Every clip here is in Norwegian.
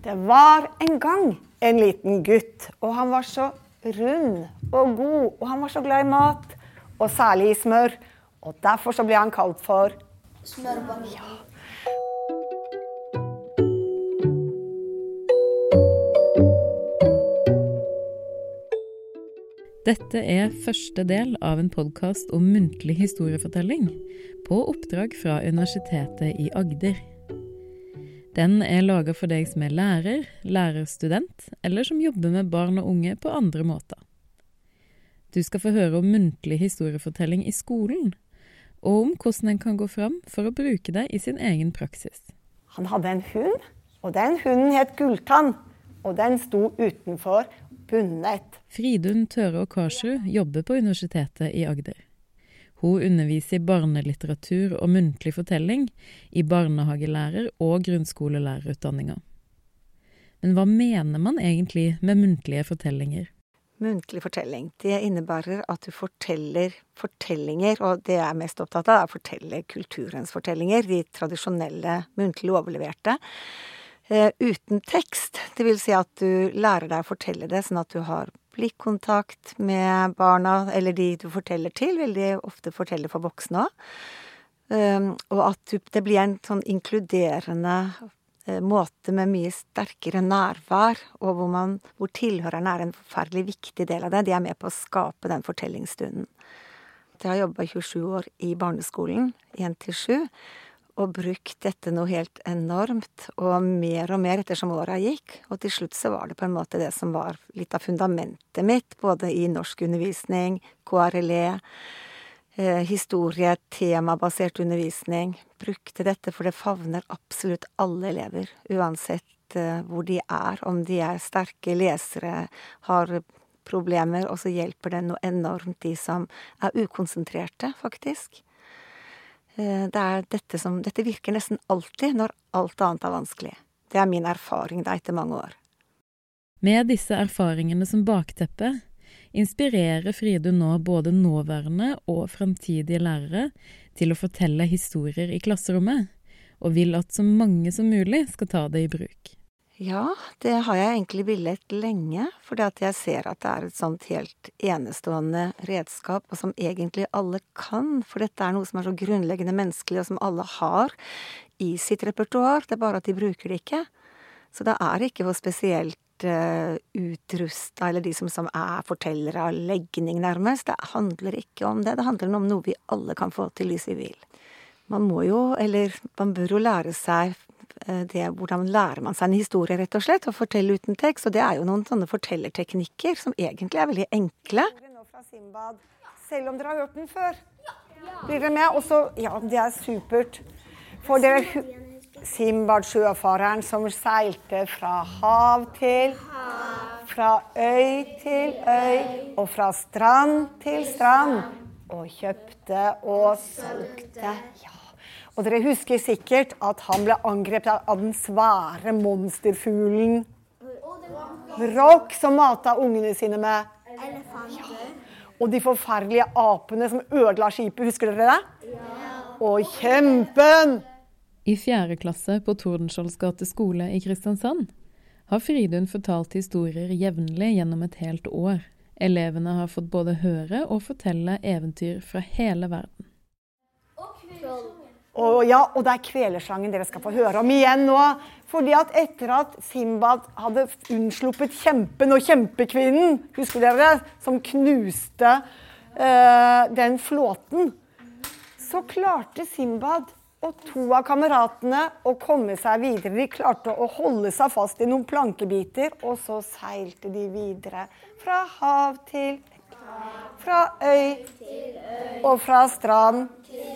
Det var en gang en liten gutt, og han var så rund og god, og han var så glad i mat, og særlig i smør. Og derfor så ble han kalt for Smørbarn. Ja. Dette er første del av en podkast om muntlig historiefortelling, på oppdrag fra Universitetet i Agder. Den er laga for deg som er lærer, lærerstudent, eller som jobber med barn og unge på andre måter. Du skal få høre om muntlig historiefortelling i skolen, og om hvordan en kan gå fram for å bruke det i sin egen praksis. Han hadde en hund, og den hunden het Gulltann. Og den sto utenfor bundet. Fridun Tøre og Karsrud jobber på Universitetet i Agder. Hun underviser i barnelitteratur og muntlig fortelling i barnehagelærer- og grunnskolelærerutdanninga. Men hva mener man egentlig med muntlige fortellinger? Muntlig fortelling. Det innebærer at du forteller fortellinger, og det jeg er mest opptatt av, er å fortelle kulturens fortellinger, de tradisjonelle muntlig overleverte, eh, uten tekst. Det vil si at du lærer deg å fortelle det sånn at du har blikkontakt med barna, eller de du forteller til, veldig ofte forteller for voksne òg. Um, og at det blir en sånn inkluderende eh, måte med mye sterkere nærvær, og hvor, man, hvor tilhørerne er en forferdelig viktig del av det. De er med på å skape den fortellingsstunden. Jeg har jobba 27 år i barneskolen, 1 til 7, og brukt dette noe helt enormt, og mer og mer ettersom åra gikk. Og til slutt så var det på en måte det som var litt av fundamentet mitt, både i norskundervisning, KRLE, eh, historie, temabasert undervisning. Brukte dette, for det favner absolutt alle elever, uansett eh, hvor de er. Om de er sterke lesere, har problemer, og så hjelper det noe enormt de som er ukonsentrerte, faktisk. Eh, Det er dette som Dette virker nesten alltid når alt annet er vanskelig. Det er min erfaring da etter mange år. Med disse erfaringene som bakteppe inspirerer Fride nå både nåværende og fremtidige lærere til å fortelle historier i klasserommet, og vil at så mange som mulig skal ta det i bruk. Ja, det har jeg egentlig villet lenge, at jeg ser at det er et sånt helt enestående redskap, og som egentlig alle kan, for dette er noe som er så grunnleggende menneskelig, og som alle har i sitt repertoar, det er bare at de bruker det ikke. Så det er ikke for spesielt uh, utrusta, eller de som, som er fortellere av legning, nærmest. Det handler ikke om det, det handler om noe vi alle kan få til hvis vi vil. Man må jo, eller man bør jo lære seg eh, det, hvordan lærer man seg en historie, rett og slett, og fortelle uten tekst. Og det er jo noen sånne fortellerteknikker som egentlig er veldig enkle. Selv om dere har hørt den før. Blir dere med? Også, Ja, det er supert. For dere Simbad, sjøfareren som seilte fra hav til Fra øy til øy, og fra strand til strand. Og kjøpte og solgte. Ja. Og dere husker sikkert at han ble angrepet av den svære monsterfuglen Rock, som mata ungene sine med Elefanter. Og de forferdelige apene som ødela skipet. Husker dere det? Og kjempen! I fjerde klasse på Tordenskiolds gate skole i Kristiansand har Fridun fortalt historier jevnlig gjennom et helt år. Elevene har fått både høre og fortelle eventyr fra hele verden. Troll. Og, ja, og det er kvelersangen dere skal få høre om igjen nå. Fordi at etter at Simbad hadde unnsluppet kjempen og kjempekvinnen, husker dere det, som knuste uh, den flåten, så klarte Simbad og to av kameratene å komme seg videre. De klarte å holde seg fast i noen plankebiter, og så seilte de videre. Fra hav til Fra øy og fra strand til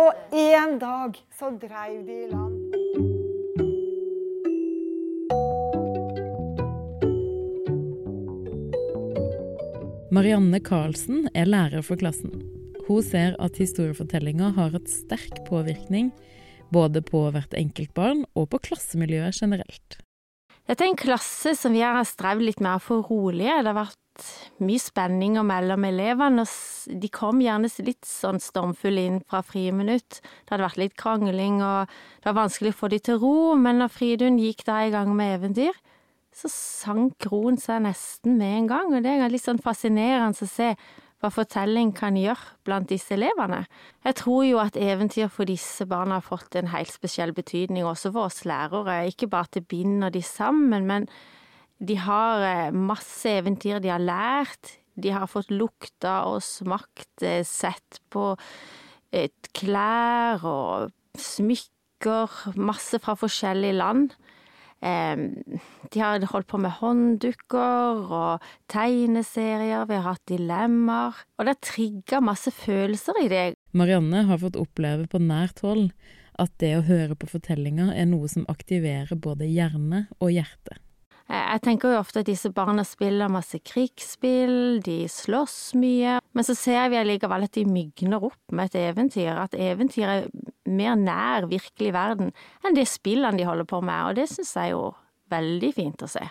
Og en dag så dreiv de i land. Marianne Karlsen er lærer for klassen. Hun ser at historiefortellinga har et sterk påvirkning både på hvert enkelt barn og på klassemiljøet generelt. Dette er en klasse som vi har strevd litt med å få rolige. Det har vært mye spenninger mellom elevene. og De kom gjerne litt sånn stormfulle inn fra friminutt. Det hadde vært litt krangling, og det var vanskelig å få de til ro, men når Fridun gikk da i gang med eventyr, så sank roen seg nesten med en gang, og det er litt sånn fascinerende å se hva fortelling kan gjøre blant disse elevene. Jeg tror jo at eventyr for disse barna har fått en helt spesiell betydning, også for oss lærere. Ikke bare at det binder de sammen, men de har eh, masse eventyr de har lært. De har fått lukta og smakt, eh, sett på et klær og smykker, masse fra forskjellige land. De har holdt på med hånddukker og tegneserier, vi har hatt dilemmaer, og det har trigga masse følelser i deg. Marianne har fått oppleve på nært hold at det å høre på fortellinger er noe som aktiverer både hjerne og hjerte. Jeg tenker jo ofte at disse barna spiller masse krigsspill, de slåss mye, men så ser vi allikevel at de mygner opp med et eventyr, at eventyr er mer nær virkelig verden enn det spillene de holder på med, og det syns jeg er jo veldig fint å se.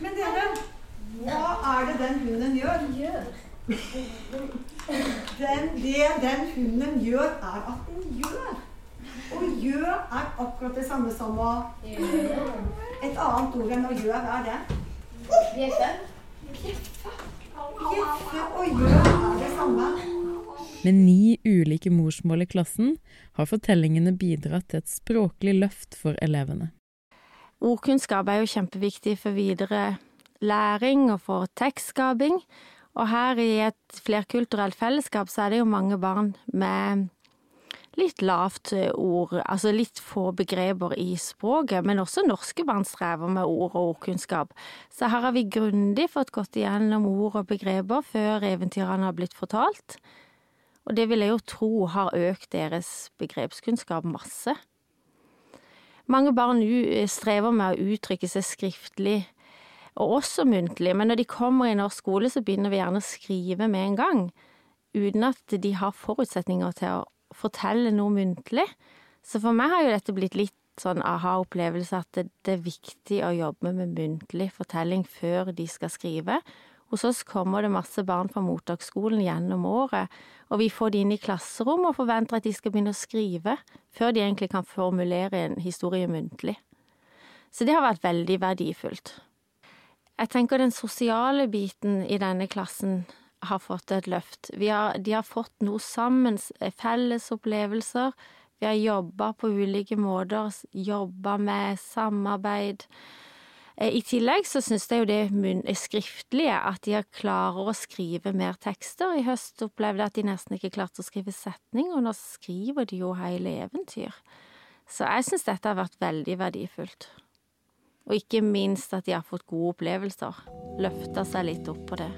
Men dere, hva er det den hunden gjør? Den, det den hunden gjør, er at den gjør. Og gjør er akkurat det samme som å Et annet ord enn å gjøre, hva er det? Bjeffe. Bjeffe og gjør er det samme. Med ni ulike morsmål i klassen har fortellingene bidratt til et språklig løft for elevene. Ordkunnskap er jo kjempeviktig for videre læring og for tekstskaping. Og her i et flerkulturelt fellesskap så er det jo mange barn med litt lavt ord, altså litt få begreper i språket, men også norske barn strever med ord og ordkunnskap. Så her har vi grundig fått gått igjennom ord og begreper før eventyrene har blitt fortalt. Og det vil jeg jo tro har økt deres begrepskunnskap masse. Mange barn strever med å uttrykke seg skriftlig, og også muntlig, men når de kommer i norsk skole, så begynner vi gjerne å skrive med en gang, uten at de har forutsetninger til å fortelle noe muntlig. Så for meg har jo dette blitt litt sånn aha-opplevelse at det, det, er viktig å jobbe med muntlig fortelling før de skal skrive. Hos oss kommer det masse barn fra mottaksskolen gjennom året, og vi får de inn i klasserommet og forventer at de skal begynne å skrive før de egentlig kan formulere en historie muntlig. Så det har vært veldig verdifullt. Jeg tenker den sosiale biten i denne klassen har fått et løft. Har, de har fått noe sammen, felles opplevelser. Vi har jobba på ulike måter, jobba med samarbeid. Eh, I tillegg så syns jeg jo det skriftlige, at de klarer å skrive mer tekster. I høst opplevde jeg at de nesten ikke klarte å skrive setning, og nå skriver de jo hele eventyr. Så jeg syns dette har vært veldig verdifullt. Og ikke minst at de har fått gode opplevelser. Løfta seg litt opp på det.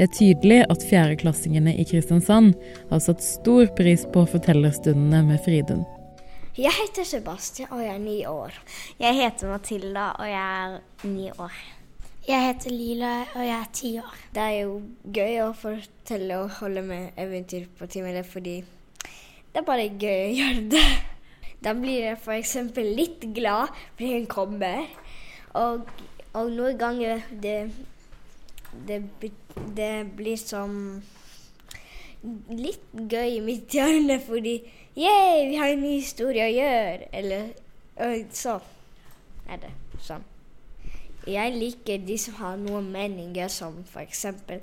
Det er tydelig at fjerdeklassingene i Kristiansand har satt stor pris på fortellerstundene med Fridun. Jeg heter Sebastian, og jeg er ni år. Jeg heter Matilda, og jeg er ni år. Jeg heter Lila, og jeg er ti år. Det er jo gøy å fortelle og holde med eventyr på timen, fordi det er bare gøy å gjøre det. Da blir jeg f.eks. litt glad fordi hun kommer, og, og noen ganger det det, det blir som litt gøy i mitt hjørne, fordi yeah, vi har en ny historie å gjøre. Eller sånn er det. Sånn. Jeg liker de som har noen meninger, som eksempel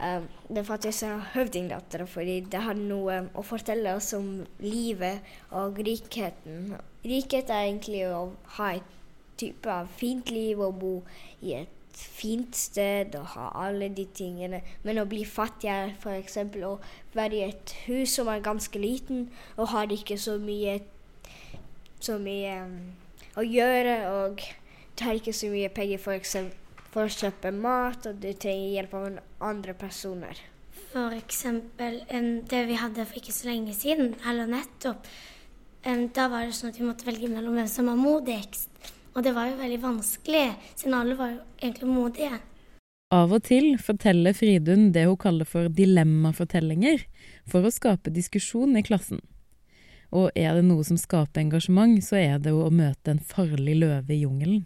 um, Det faktisk er høvdingdattera, fordi det har noe å fortelle oss om livet og rikheten. Rikhet er egentlig å ha et type av fint liv og bo i et fint sted og ha alle de tingene. Men å bli fattig er f.eks. å være i et hus som er ganske liten, og har ikke så mye, så mye um, å gjøre. Og tar ikke så mye penger for, eksempel, for å kjøpe mat, og du trenger hjelp av andre personer. Eksempel um, det vi hadde for ikke så lenge siden, eller nettopp. Um, da var det sånn at vi måtte velge mellom hvem som var modigst. Og det var jo veldig vanskelig, siden alle var jo egentlig modige. Av og til forteller Fridun det hun kaller for dilemmafortellinger, for å skape diskusjon i klassen. Og er det noe som skaper engasjement, så er det jo å møte en farlig løve i jungelen.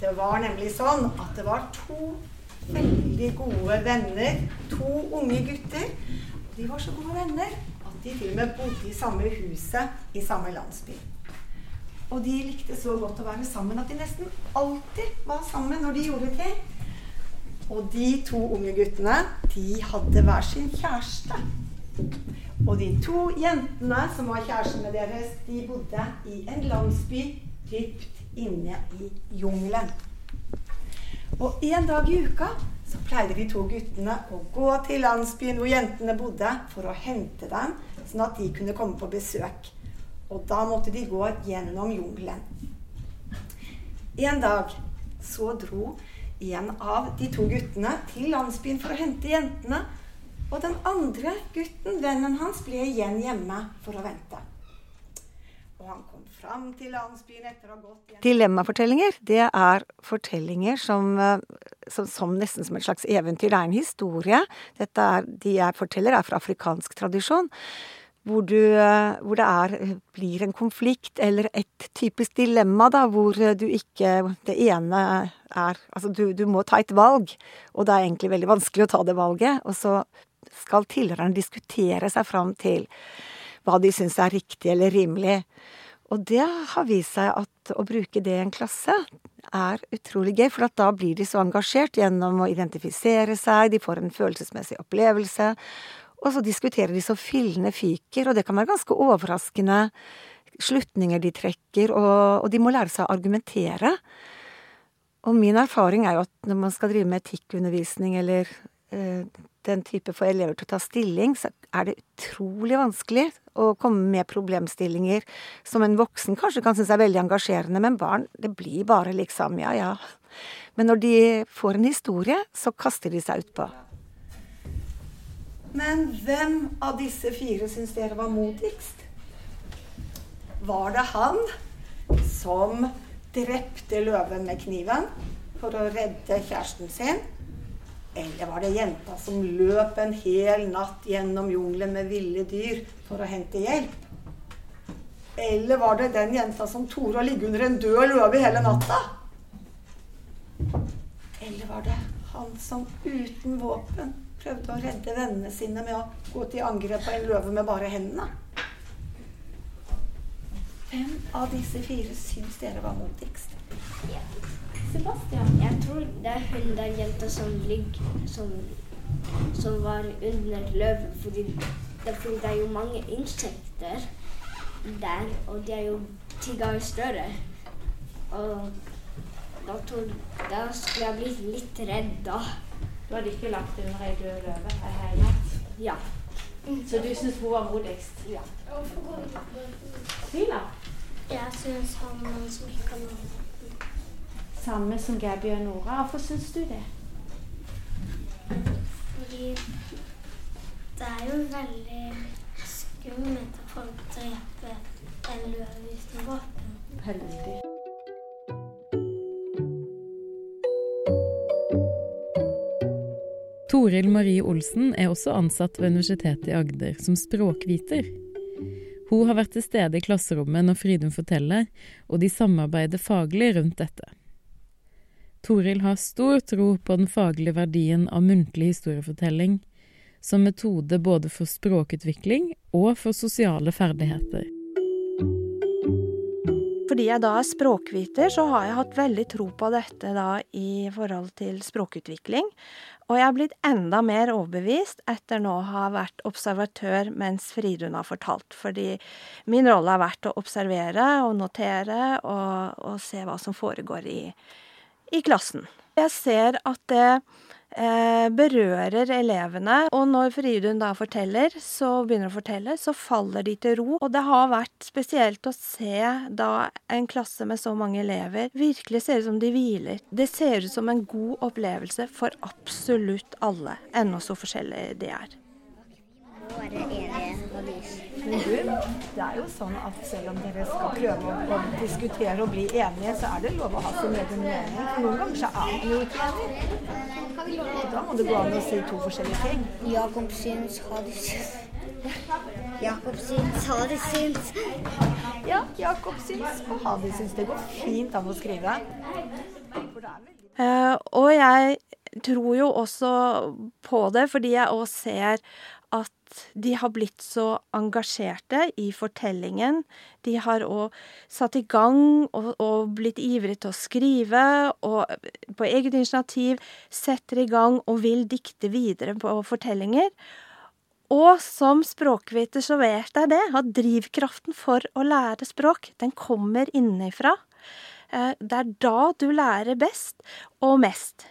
Det var nemlig sånn at det var to veldig gode venner, to unge gutter. De var så gode venner at de til og med bodde i samme huset i samme landsby. Og de likte så godt å være sammen at de nesten alltid var sammen når de gjorde ting. Og de to unge guttene, de hadde hver sin kjæreste. Og de to jentene som var kjærestene deres, de bodde i en landsby dypt inne i jungelen. Og en dag i uka så pleide de to guttene å gå til landsbyen hvor jentene bodde, for å hente dem, sånn at de kunne komme på besøk. Og da måtte de gå gjennom jungelen. En dag så dro en av de to guttene til landsbyen for å hente jentene. Og den andre gutten, vennen hans, ble igjen hjemme for å vente. Og han kom fram til landsbyen etter å ha gått igjen Dilemmafortellinger, det er fortellinger som, som, som, nesten som et slags eventyr. Det er en historie. Dette er, de jeg forteller, er fra afrikansk tradisjon. Hvor, du, hvor det er, blir en konflikt eller et typisk dilemma, da, hvor du ikke Det ene er Altså, du, du må ta et valg, og det er egentlig veldig vanskelig å ta det valget. Og så skal tilhørerne diskutere seg fram til hva de syns er riktig eller rimelig. Og det har vist seg at å bruke det i en klasse er utrolig gøy, for da blir de så engasjert gjennom å identifisere seg, de får en følelsesmessig opplevelse, og så diskuterer de så fillene fyker, og det kan være ganske overraskende slutninger de trekker, og, og de må lære seg å argumentere. Og min erfaring er jo at når man skal drive med etikkundervisning eller eh, den type for elever til å ta stilling, så er det utrolig vanskelig å komme med problemstillinger som en voksen kanskje kan synes er veldig engasjerende, men barn, det blir bare liksom ja, ja. Men når de får en historie, så kaster de seg utpå. Men hvem av disse fire syns dere var modigst? Var det han som drepte løven med kniven for å redde kjæresten sin? Eller var det jenta som løp en hel natt gjennom jungelen med ville dyr for å hente hjelp? Eller var det den jenta som torde å ligge under en død løve hele natta? Eller var det han som uten våpen prøvde å redde vennene sine med å gå til angrep på en løve med bare hendene? Hvem av disse fire syns dere var modigst? Sebastian? Jeg tror det er hun der jenta som ligger som, som var under løven. Fordi det, det er jo mange insekter der, og de er jo ti ganger større. Og da, tror, da skulle jeg blitt litt redd, da. Du hadde ikke lagt under ei død løve ei hel natt? Ja. Så du syns hun var modigst? Ja. Sila? Jeg syns han som ikke kan Samme som Gabi og Nora. Hvorfor syns du det? Fordi det er jo veldig skummelt at folk dreper en løve uten våpen. Veldig. Toril Marie Olsen er også ansatt ved Universitetet i Agder som språkviter. Hun har vært til stede i klasserommet når Fridun forteller, og de samarbeider faglig rundt dette. Toril har stor tro på den faglige verdien av muntlig historiefortelling som metode både for språkutvikling og for sosiale ferdigheter. Fordi jeg da er språkviter, så har jeg hatt veldig tro på dette da i forhold til språkutvikling. Og jeg har blitt enda mer overbevist etter nå å ha vært observatør mens Fridun har fortalt. Fordi min rolle har vært å observere og notere og, og se hva som foregår i, i klassen. Jeg ser at det berører elevene, og når Fridun da forteller, så begynner å fortelle, så faller de til ro. Og det har vært spesielt å se da en klasse med så mange elever virkelig ser ut som de hviler. Det ser ut som en god opplevelse for absolutt alle, ennå så forskjellige de er. Nå er det Men du, det er jo sånn at selv om dere skal prøve å, å diskutere og bli enige, så er det lov å ha sin egen mening. For noen ganger så er man jo ikke enig. Og da må det gå an å si to forskjellige ting. Jakob syns, Hadi syns. Jakob syns, Hadi syns. Ja, Jakob syns, og Hadi syns. Det går fint an å skrive. Uh, og jeg tror jo også på det, fordi jeg òg ser de har blitt så engasjerte i fortellingen. De har òg satt i gang og, og blitt ivrige til å skrive, og på eget initiativ setter i gang og vil dikte videre på fortellinger. Og som språkviter så vet jeg det, at drivkraften for å lære språk, den kommer innenfra. Eh, det er da du lærer best og mest.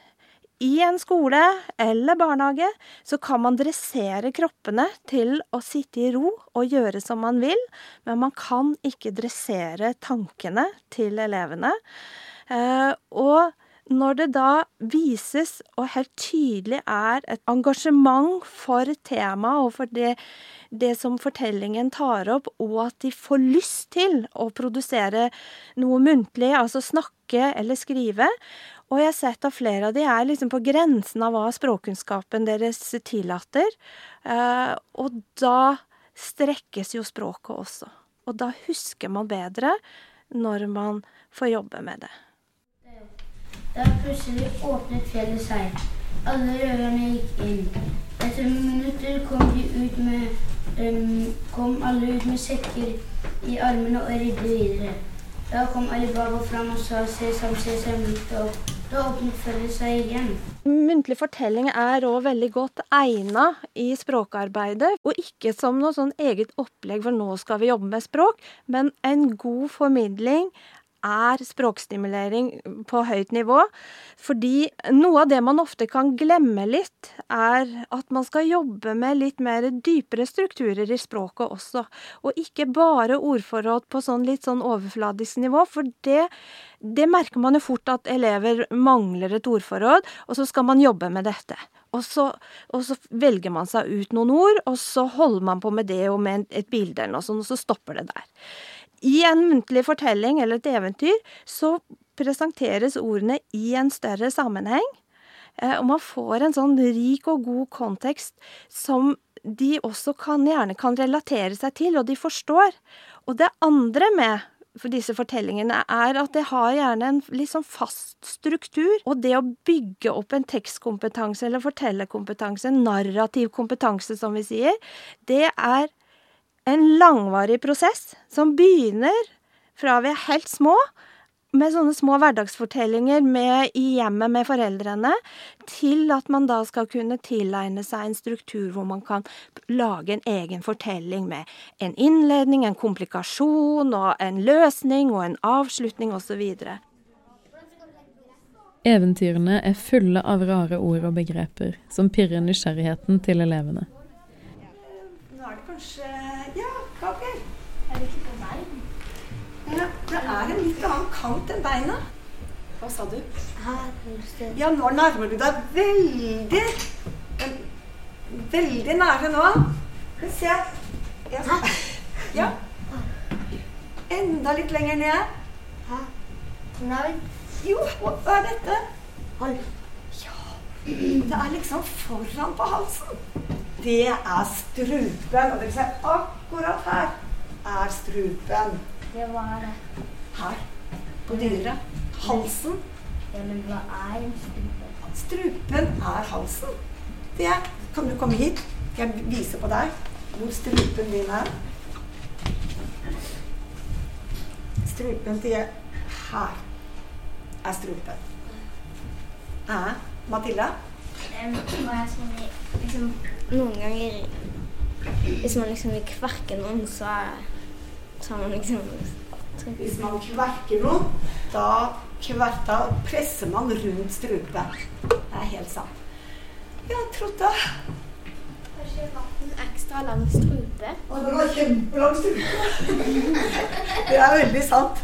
I en skole eller barnehage så kan man dressere kroppene til å sitte i ro og gjøre som man vil, men man kan ikke dressere tankene til elevene. Eh, og når det da vises, og helt tydelig er, et engasjement for temaet og for det, det som fortellingen tar opp, og at de får lyst til å produsere noe muntlig, altså snakke eller skrive, og jeg har sett at flere av de er liksom på grensen av hva språkkunnskapen deres tillater. Eh, og da strekkes jo språket også. Og da husker man bedre når man får jobbe med det. Da plutselig åpnet fjellet seg. Alle røverne gikk inn. Etter minutter kom ut med um, kom alle ut med sekker i armene og ridde videre. Da kom Ali Baba fram og sa sesam, sesam, lytt opp. Da fjellet seg igjen. Muntlig fortelling er òg veldig godt egna i språkarbeidet, og ikke som noe sånn eget opplegg for nå skal vi jobbe med språk, men en god formidling er språkstimulering på høyt nivå. Fordi noe av det man ofte kan glemme litt, er at man skal jobbe med litt mer dypere strukturer i språket også. Og ikke bare ordforråd på sånn litt sånn overfladisk nivå, for det, det merker man jo fort at elever mangler et ordforråd, og så skal man jobbe med dette. Og så, og så, velger man seg ut noen ord, og så holder man på med det og med et bilde eller noe sånt, og så stopper det der. I en muntlig fortelling eller et eventyr så presenteres ordene i en større sammenheng. Eh, og man får en sånn rik og god kontekst som de også kan, gjerne kan relatere seg til, og de forstår. Og det andre med for disse fortellingene er at det har gjerne en litt sånn fast struktur. Og det å bygge opp en tekstkompetanse eller fortellerkompetanse, en narrativ kompetanse som vi sier, det er en langvarig prosess som begynner fra vi er helt små, med sånne små hverdagsfortellinger med, i hjemmet med foreldrene, til at man da skal kunne tilegne seg en struktur hvor man kan lage en egen fortelling med en innledning, en komplikasjon og en løsning og en avslutning osv. Eventyrene er fulle av rare ord og begreper som pirrer nysgjerrigheten til elevene. Nå er det kanskje Gabriel? Er det ikke på bein? Ja, det er en litt annen kant enn beina. Hva sa du? Ja, nå nærmer du deg veldig Veldig nære nå. Skal vi se. Ja. ja. Enda litt lenger ned. Nei. Jo, hva er dette? Hold. Ja. Det er liksom foran på halsen det er strupen. Og dere ser akkurat her er strupen. Ja, hva er det? Her. På dyret. Halsen. Ja, men hva er en strupe? Strupen er halsen. Det Kan du komme hit? Jeg vise på deg hvor strupen din er? Strupen til Her er strupen. Eh, Matilda? Um, liksom noen ganger Hvis man liksom vil kverke noen, så er så har man liksom Hvis man kverker noe, da, kverta, presser man rundt strupen. Det er helt sant. Ja, Trotta? Kanskje hatt ekstra lang strupe? Å, det var kjempelang strupe. det er veldig sant.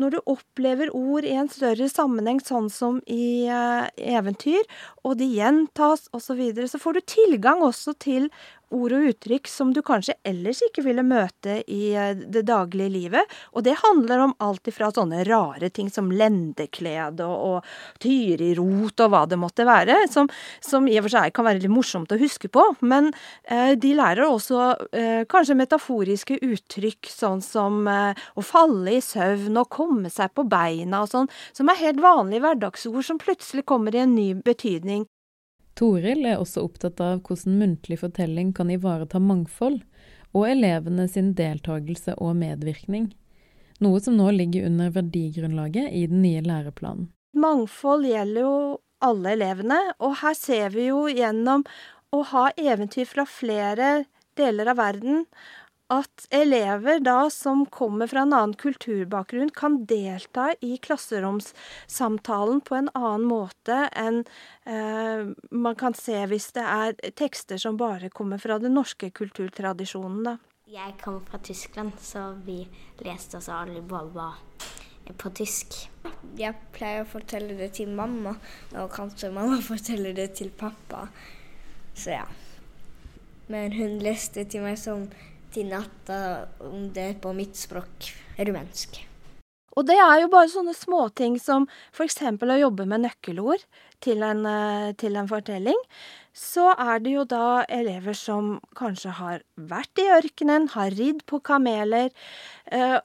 Når du opplever ord i en større sammenheng, sånn som i uh, eventyr, og de gjentas osv., så, videre, så får du tilgang også til ord og uttrykk som du kanskje ellers ikke ville møte i eh, det daglige livet. Og det handler om alt ifra sånne rare ting som lendeklede og, og tyrirot og hva det måtte være, som, som, i og for seg kan være litt morsomt å huske på. Men eh, de lærer også eh, kanskje metaforiske uttrykk, sånn som eh, å falle i søvn og komme seg på beina og sånn, som er helt vanlige hverdagsord som plutselig kommer i en ny betydning. Toril er også opptatt av hvordan muntlig fortelling kan ivareta mangfold, og elevene sin deltakelse og medvirkning, noe som nå ligger under verdigrunnlaget i den nye læreplanen. Mangfold gjelder jo alle elevene, og her ser vi jo gjennom å ha eventyr fra flere deler av verden, at elever da som kommer fra en annen kulturbakgrunn, kan delta i klasseromssamtalen på en annen måte enn eh, man kan se hvis det er tekster som bare kommer fra den norske kulturtradisjonen, da. Jeg kommer fra Tyskland, så vi leste oss Ali Baba på tysk. Jeg pleier å fortelle det til mamma, og kanskje mamma forteller det til pappa. Så ja. Men hun leste til meg som til natta om det på mitt språk, rumensk. Og det er jo bare sånne småting som f.eks. å jobbe med nøkkelord til en, eh, til en, fortelling. Så er det jo da elever som kanskje har vært i ørkenen, har ridd på kameler. Eh,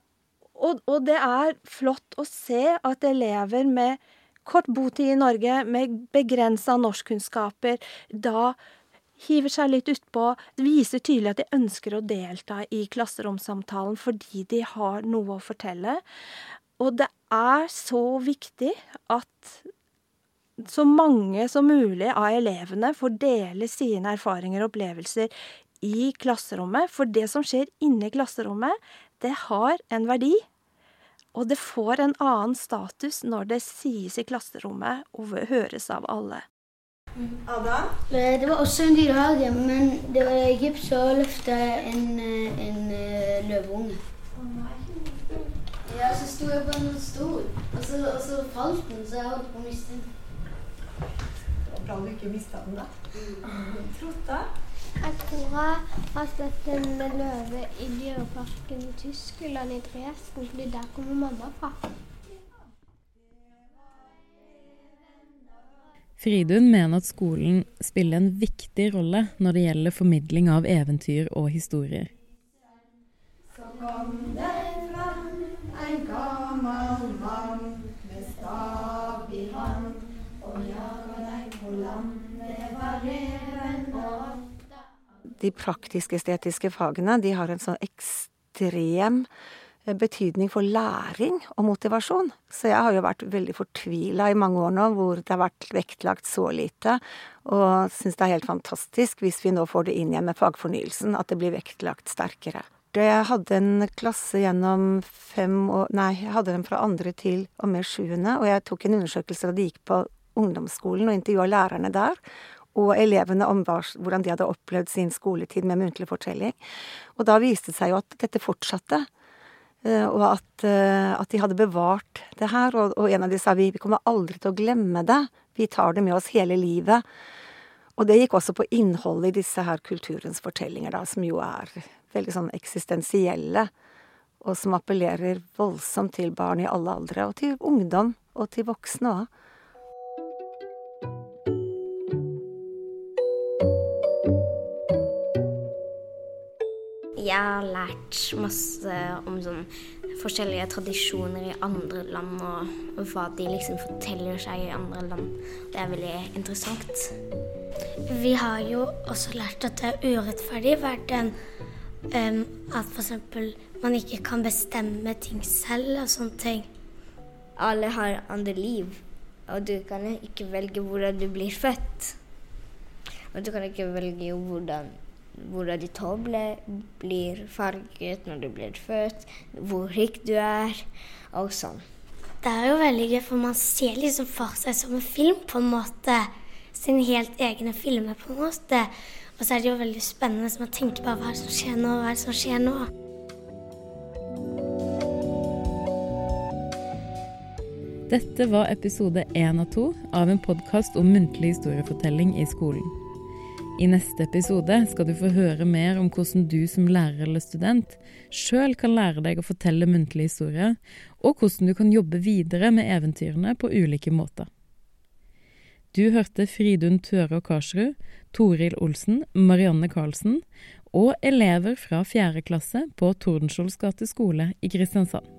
og, og det er flott å se at elever med kort botid i Norge, med begrensa norskkunnskaper, da hiver seg litt utpå, viser tydelig at de ønsker å delta i klasseromsamtalen fordi de har noe å fortelle. Og det er så viktig at så mange som mulig av elevene får dele sine erfaringer og opplevelser i klasserommet. For det som skjer inne i klasserommet, det har en verdi. Og det får en annen status når det sies i klasserommet og høres av alle. Ada? Eh, det var også en dyrehage, men det var gips å løfte en, eh, en uh, løveunge. Ja, så sto jeg på en stol, og så, og så falt den, så jeg holdt på å miste den. Bra du ikke mista den, da. Mm. Trotta? Jeg tror jeg har sett en løve i dyreparken i Tyskland, i Dresden, fordi der kommer mamma fra. Fridun mener at skolen spiller en viktig rolle når det gjelder formidling av eventyr og historier. Så kom det fram en gammel mann med stav i hånd, og jaga deg på land. Det var reven og De praktisk-estetiske fagene de har en sånn ekstrem betydning for læring og motivasjon. Så jeg har jo vært veldig fortvila i mange år nå hvor det har vært vektlagt så lite, og syns det er helt fantastisk hvis vi nå får det inn igjen med fagfornyelsen, at det blir vektlagt sterkere. Jeg hadde en klasse gjennom fem år Nei, jeg hadde dem fra andre til og med sjuende, og jeg tok en undersøkelse da de gikk på ungdomsskolen og intervjua lærerne der og elevene om hvordan de hadde opplevd sin skoletid med muntlig fortelling. Og da viste det seg jo at dette fortsatte. Eh, og at, eh, at, de hadde bevart det her. Og, og, en av de sa vi, vi kommer aldri til å glemme det. Vi tar det med oss hele livet. Og det gikk også på innholdet i disse her kulturens fortellinger, da, som jo er veldig sånn eksistensielle. Og som appellerer voldsomt til barn i alle aldre, og til ungdom, og til voksne òg. Jeg har lært masse om sånn forskjellige tradisjoner i andre land, og hva de liksom forteller seg i andre land. Det er veldig interessant. Vi har jo også lært at det er urettferdig i verden. Um, at f.eks. man ikke kan bestemme ting selv og sånne ting. Alle har andre liv, og du kan ikke velge hvordan du blir født. Og du kan ikke velge hvordan hvordan ditt hår blir farget når du blir født, hvor rik du er, og sånn. Det er jo veldig gøy, for man ser liksom for seg som en film, på en måte. Sin helt egne filmer, på en måte. Og så er det jo veldig spennende så man tenker bare hva er det som skjer nå, hva er det som skjer nå? Dette var episode én av to av en podkast om muntlig historiefortelling i skolen. I neste episode skal du få høre mer om hvordan du som lærer eller student sjøl kan lære deg å fortelle muntlige historier, og hvordan du kan jobbe videre med eventyrene på ulike måter. Du hørte Fridun Tørå Karsrud, Toril Olsen, Marianne Karlsen og elever fra 4. klasse på Tordenskiolds gate skole i Kristiansand.